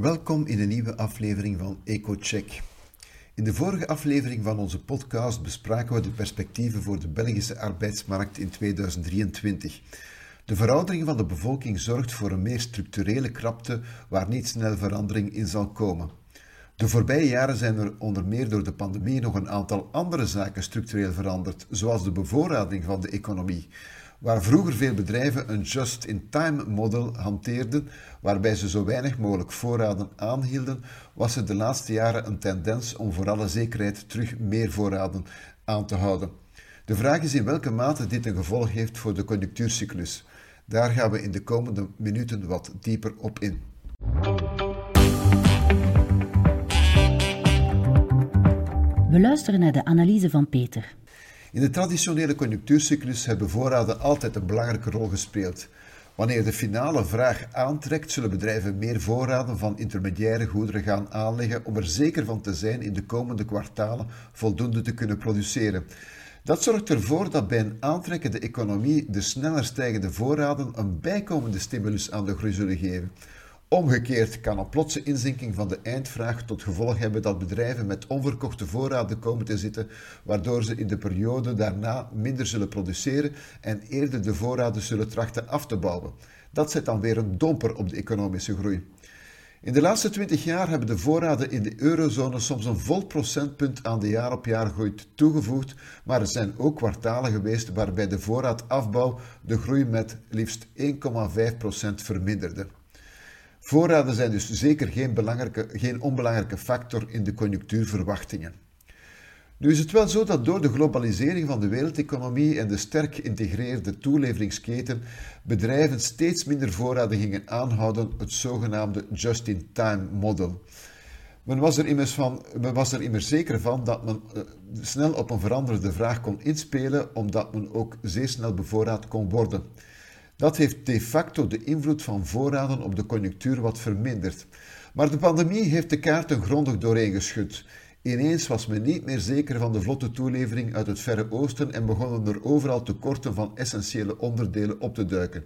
Welkom in een nieuwe aflevering van EcoCheck. In de vorige aflevering van onze podcast bespraken we de perspectieven voor de Belgische arbeidsmarkt in 2023. De veroudering van de bevolking zorgt voor een meer structurele krapte waar niet snel verandering in zal komen. De voorbije jaren zijn er onder meer door de pandemie nog een aantal andere zaken structureel veranderd, zoals de bevoorrading van de economie. Waar vroeger veel bedrijven een just-in-time model hanteerden, waarbij ze zo weinig mogelijk voorraden aanhielden, was er de laatste jaren een tendens om voor alle zekerheid terug meer voorraden aan te houden. De vraag is in welke mate dit een gevolg heeft voor de conjunctuurcyclus. Daar gaan we in de komende minuten wat dieper op in. We luisteren naar de analyse van Peter. In de traditionele conjunctuurcyclus hebben voorraden altijd een belangrijke rol gespeeld. Wanneer de finale vraag aantrekt, zullen bedrijven meer voorraden van intermediaire goederen gaan aanleggen om er zeker van te zijn in de komende kwartalen voldoende te kunnen produceren. Dat zorgt ervoor dat bij een aantrekkende economie de sneller stijgende voorraden een bijkomende stimulus aan de groei zullen geven. Omgekeerd kan een plotse inzinking van de eindvraag tot gevolg hebben dat bedrijven met onverkochte voorraden komen te zitten, waardoor ze in de periode daarna minder zullen produceren en eerder de voorraden zullen trachten af te bouwen. Dat zet dan weer een domper op de economische groei. In de laatste twintig jaar hebben de voorraden in de eurozone soms een vol procentpunt aan de jaar op jaar groei toegevoegd, maar er zijn ook kwartalen geweest waarbij de voorraadafbouw de groei met liefst 1,5% verminderde. Voorraden zijn dus zeker geen, belangrijke, geen onbelangrijke factor in de conjunctuurverwachtingen. Nu is het wel zo dat door de globalisering van de wereldeconomie en de sterk geïntegreerde toeleveringsketen bedrijven steeds minder voorraden gingen aanhouden, het zogenaamde just-in-time model. Men was, er immers van, men was er immers zeker van dat men uh, snel op een veranderde vraag kon inspelen, omdat men ook zeer snel bevoorraad kon worden. Dat heeft de facto de invloed van voorraden op de conjunctuur wat verminderd. Maar de pandemie heeft de kaarten grondig dooreengeschud. Ineens was men niet meer zeker van de vlotte toelevering uit het Verre Oosten en begonnen er overal tekorten van essentiële onderdelen op te duiken.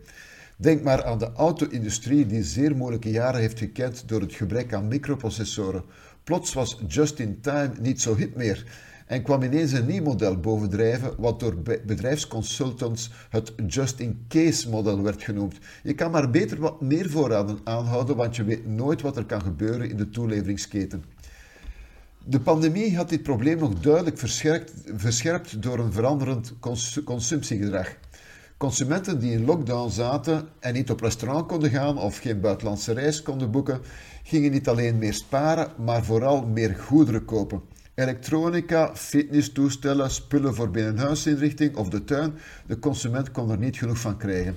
Denk maar aan de auto-industrie die zeer moeilijke jaren heeft gekend door het gebrek aan microprocessoren. Plots was just-in-time niet zo hip meer en kwam ineens een nieuw model bovendrijven, wat door bedrijfsconsultants het just-in-case model werd genoemd. Je kan maar beter wat meer voorraden aanhouden, want je weet nooit wat er kan gebeuren in de toeleveringsketen. De pandemie had dit probleem nog duidelijk verscherpt, verscherpt door een veranderend cons consumptiegedrag. Consumenten die in lockdown zaten en niet op restaurant konden gaan of geen buitenlandse reis konden boeken, gingen niet alleen meer sparen, maar vooral meer goederen kopen. Elektronica, fitnesstoestellen, spullen voor binnenhuisinrichting of de tuin, de consument kon er niet genoeg van krijgen.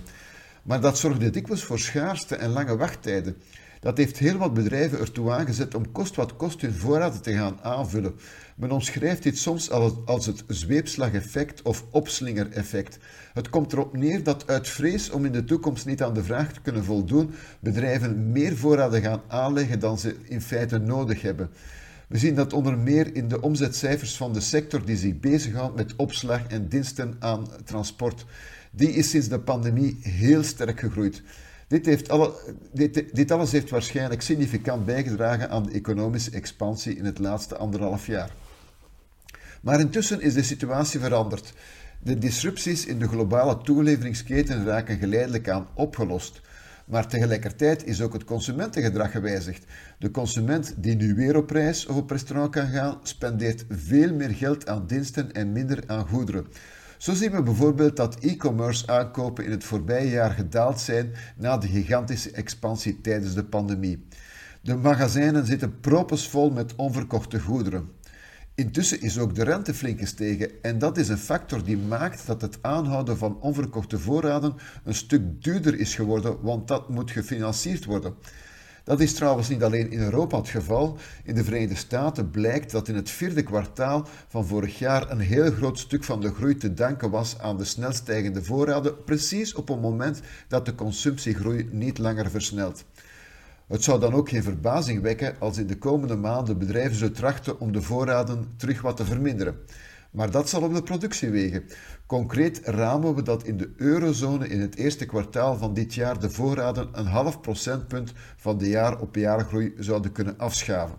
Maar dat zorgde dikwijls voor schaarste en lange wachttijden. Dat heeft heel wat bedrijven ertoe aangezet om kost wat kost hun voorraden te gaan aanvullen. Men omschrijft dit soms als het zweepslageffect of opslingereffect. Het komt erop neer dat uit vrees om in de toekomst niet aan de vraag te kunnen voldoen, bedrijven meer voorraden gaan aanleggen dan ze in feite nodig hebben. We zien dat onder meer in de omzetcijfers van de sector die zich bezighoudt met opslag en diensten aan transport. Die is sinds de pandemie heel sterk gegroeid. Dit, heeft alle, dit, dit alles heeft waarschijnlijk significant bijgedragen aan de economische expansie in het laatste anderhalf jaar. Maar intussen is de situatie veranderd. De disrupties in de globale toeleveringsketen raken geleidelijk aan opgelost. Maar tegelijkertijd is ook het consumentengedrag gewijzigd. De consument die nu weer op reis of op restaurant kan gaan, spendeert veel meer geld aan diensten en minder aan goederen. Zo zien we bijvoorbeeld dat e-commerce aankopen in het voorbije jaar gedaald zijn na de gigantische expansie tijdens de pandemie. De magazijnen zitten propensvol met onverkochte goederen. Intussen is ook de rente flink gestegen en dat is een factor die maakt dat het aanhouden van onverkochte voorraden een stuk duurder is geworden, want dat moet gefinancierd worden. Dat is trouwens niet alleen in Europa het geval. In de Verenigde Staten blijkt dat in het vierde kwartaal van vorig jaar een heel groot stuk van de groei te danken was aan de snel stijgende voorraden, precies op het moment dat de consumptiegroei niet langer versnelt. Het zou dan ook geen verbazing wekken als in de komende maanden bedrijven zullen trachten om de voorraden terug wat te verminderen. Maar dat zal op de productie wegen. Concreet ramen we dat in de eurozone in het eerste kwartaal van dit jaar de voorraden een half procentpunt van de jaar-op-jaar groei zouden kunnen afschaven.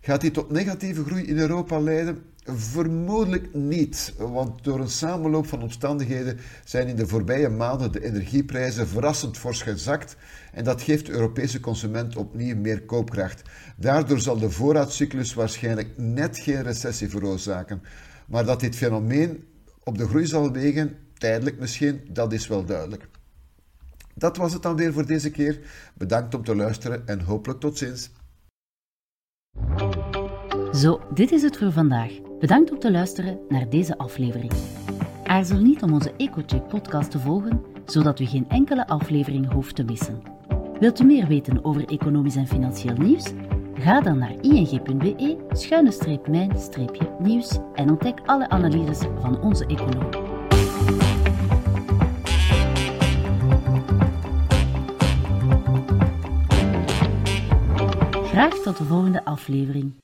Gaat dit tot negatieve groei in Europa leiden? Vermoedelijk niet, want door een samenloop van omstandigheden zijn in de voorbije maanden de energieprijzen verrassend fors gezakt en dat geeft de Europese consument opnieuw meer koopkracht. Daardoor zal de voorraadcyclus waarschijnlijk net geen recessie veroorzaken. Maar dat dit fenomeen op de groei zal wegen, tijdelijk misschien, dat is wel duidelijk. Dat was het dan weer voor deze keer. Bedankt om te luisteren en hopelijk tot ziens. Zo, dit is het voor vandaag. Bedankt om te luisteren naar deze aflevering. Aarzel niet om onze EcoCheck podcast te volgen, zodat u geen enkele aflevering hoeft te missen. Wilt u meer weten over economisch en financieel nieuws? Ga dan naar ing.be-mijn-nieuws en ontdek alle analyses van onze econoom. Graag tot de volgende aflevering.